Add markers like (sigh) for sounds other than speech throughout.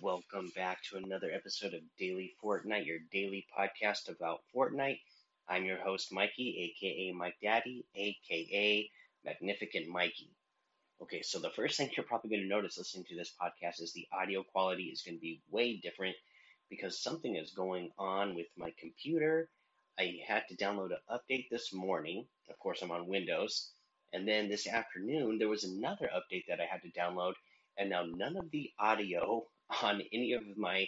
Welcome back to another episode of Daily Fortnite, your daily podcast about Fortnite. I'm your host, Mikey, aka Mike Daddy, aka Magnificent Mikey. Okay, so the first thing you're probably going to notice listening to this podcast is the audio quality is going to be way different because something is going on with my computer. I had to download an update this morning. Of course, I'm on Windows. And then this afternoon, there was another update that I had to download. And now none of the audio on any of my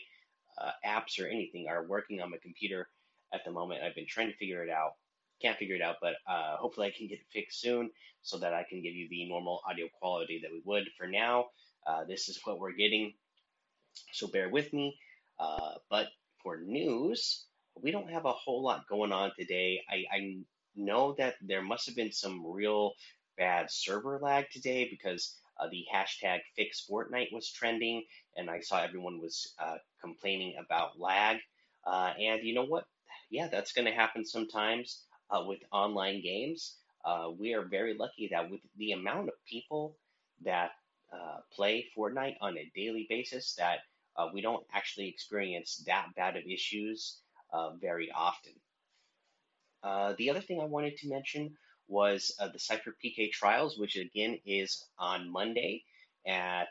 uh, apps or anything are working on my computer at the moment. I've been trying to figure it out. Can't figure it out, but uh, hopefully I can get it fixed soon so that I can give you the normal audio quality that we would. For now, uh, this is what we're getting, so bear with me. Uh, but for news, we don't have a whole lot going on today. I, I know that there must have been some real bad server lag today because uh, the hashtag fix Fortnite was trending, and I saw everyone was uh, complaining about lag. Uh, and you know what? Yeah, that's going to happen sometimes uh, with online games. Uh, we are very lucky that with the amount of people that uh, play Fortnite on a daily basis, that we don't actually experience that bad of issues very often. the other thing I wanted to mention was uh, the Sypher PK Trials, which again is on Monday at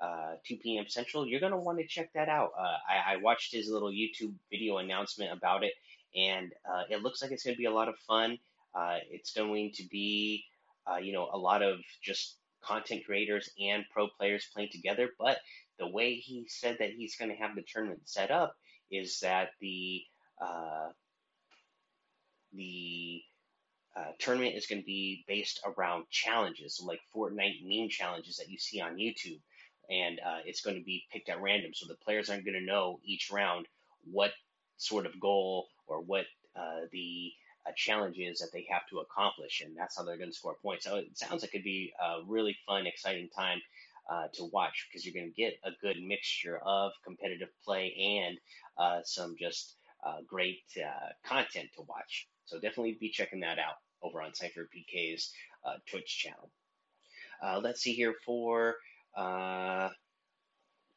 uh, 2 p.m. Central. You're going to want to check that out. Uh, I, I, watched his little YouTube video announcement about it, and uh, it looks like it's going to be a lot of fun. Uh, it's going to be, uh, you know, a lot of just content creators and pro players playing together. But the way he said that he's going to have the tournament set up is that the the uh, tournament is going to be based around challenges, so like Fortnite meme challenges that you see on YouTube. And uh, it's going to be picked at random. So the players aren't going to know each round what sort of goal or what uh, the uh, challenge is that they have to accomplish. And that's how they're going to score points. So it sounds like it'd be a really fun, exciting time uh, to watch because you're going to get a good mixture of competitive play and uh, some just great content to watch. So definitely be checking that out over on Sypher PK's uh, Twitch channel. Uh, let's see here for uh,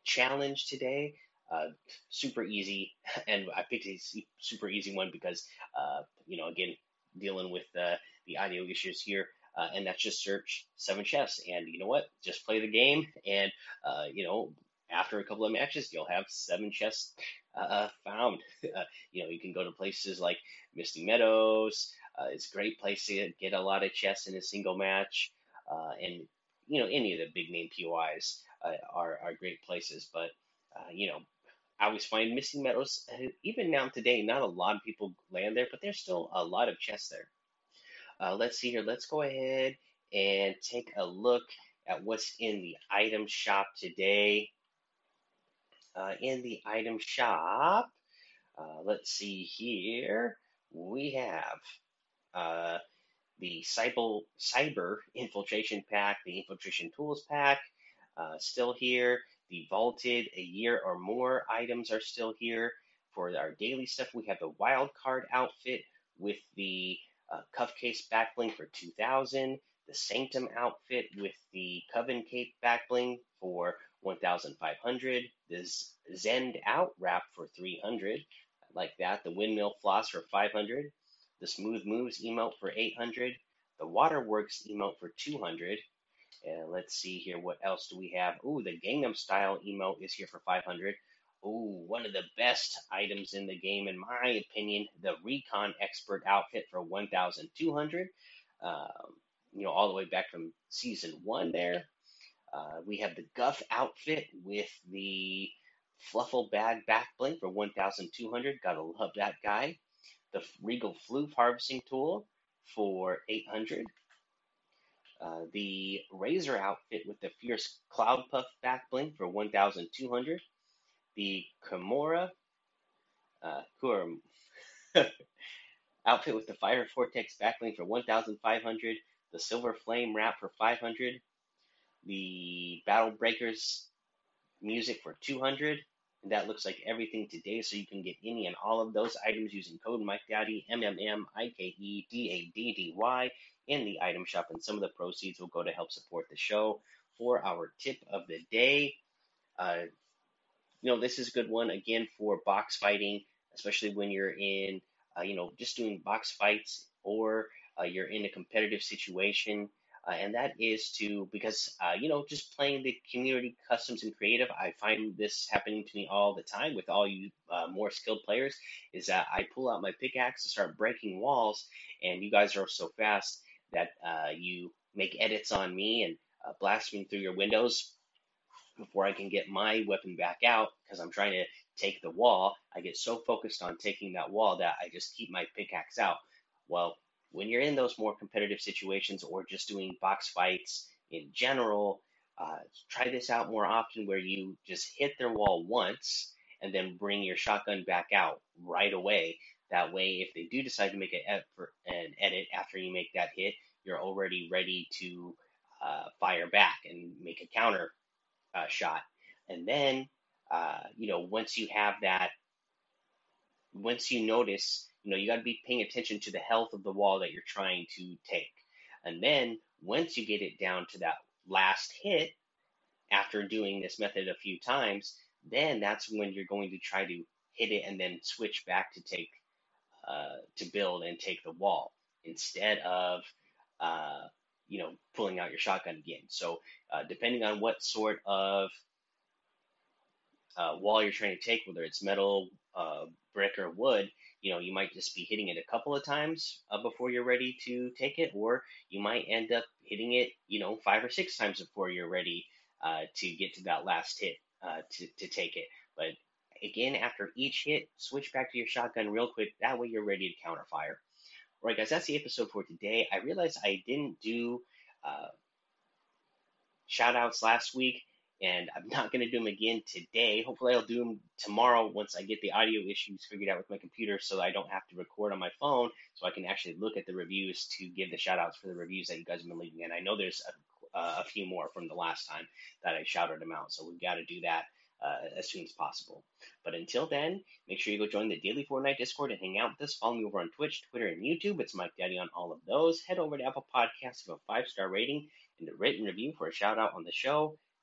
challenge today. Uh, super easy, (laughs) and I picked a super easy one because, uh, you know, again, dealing with the audio issues here. Uh, and that's just search seven chefs. And you know what? Just play the game, and uh, you know, after a couple of matches, you'll have seven chests uh, found. (laughs) you know, you can go to places like Misty Meadows, uh, it's a great place to get a lot of chests in a single match, uh, and you know any of the big name POIs uh, are are great places. But uh, you know, I always find Misty Meadows uh, even now today. Not a lot of people land there, but there's still a lot of chests there. Uh, let's see here. Let's go ahead and take a look at what's in the item shop today. In the item shop, let's see here. We have uh, the cyber, cyber infiltration pack, the infiltration tools pack, uh, still here. The vaulted a year or more items are still here. For our daily stuff, we have the wild card outfit with the uh, cuff case backbling for 2000, the Sanctum outfit with the Coven cape backbling for 1500, This Zend out wrap for 300, I like that, the windmill floss for 500, the Smooth Moves emote for 800, the Waterworks emote for 200. And let's see here, what else do we have? Ooh, the Gangnam Style emote is here for 500. Ooh, one of the best items in the game, in my opinion, the Recon Expert outfit for 1,200. Um, you know, all the way back from season one there. Uh, we have the Guff outfit with the Fluffle Bag back bling for 1,200. Gotta love that guy the Regal Floof harvesting tool for 800. Uh, the Razor outfit with the Fierce Cloud Puff back bling for 1,200. The Kimura uh, (laughs) outfit with the Fire Vortex back bling for 1,500. The Silver Flame wrap for 500. The Battle Breakers music for 200 and that looks like everything today. So you can get any and all of those items using code MikeDaddy, M-M-M-I-K-E-D-A-D-D-Y in the item shop. And some of the proceeds will go to help support the show. For our tip of the day, uh, you know, this is a good one again for box fighting, especially when you're in, uh, you know, just doing box fights or uh, you're in a competitive situation. Uh, and that is to because uh, you know just playing the community customs and creative i find this happening to me all the time with all you uh, more skilled players is that i pull out my pickaxe to start breaking walls and you guys are so fast that uh, you make edits on me and uh, blast me through your windows before I can get my weapon back out because I'm trying to take the wall. I get so focused on taking that wall that I just keep my pickaxe out. Well, when you're in those more competitive situations or just doing box fights in general, uh, try this out more often where you just hit their wall once and then bring your shotgun back out right away. That way, if they do decide to make an edit after you make that hit, you're already ready to uh, fire back and make a counter uh, shot. And then, uh, you know, once you have that, once you notice, you know, you got to be paying attention to the health of the wall that you're trying to take. And then once you get it down to that last hit, after doing this method a few times, then that's when you're going to try to hit it and then switch back to take uh, to build and take the wall instead of uh, you know pulling out your shotgun again. So uh, depending on what sort of uh, wall you're trying to take, whether it's metal, uh, brick, or wood, you know you might just be hitting it a couple of times uh, before you're ready to take it, or you might end up hitting it you know five or six times before you're ready uh, to get to that last hit to to take it. But again, after each hit, switch back to your shotgun real quick. That way you're ready to counterfire. All right, guys, that's the episode for today. I realized I didn't do uh, shout outs last week, and I'm not going to do them again today. Hopefully, I'll do them tomorrow once I get the audio issues figured out with my computer so I don't have to record on my phone so I can actually look at the reviews to give the shout outs for the reviews that you guys have been leaving. And I know there's a, uh, a few more from the last time that I shouted them out, so we've got to do that uh, as soon as possible. But until then, make sure you go join the Daily Fortnite Discord and hang out with us. Follow me over on Twitch, Twitter, and YouTube. It's Mike Daddy on all of those. Head over to Apple Podcasts, give a five star rating and a written review for a shout out on the show.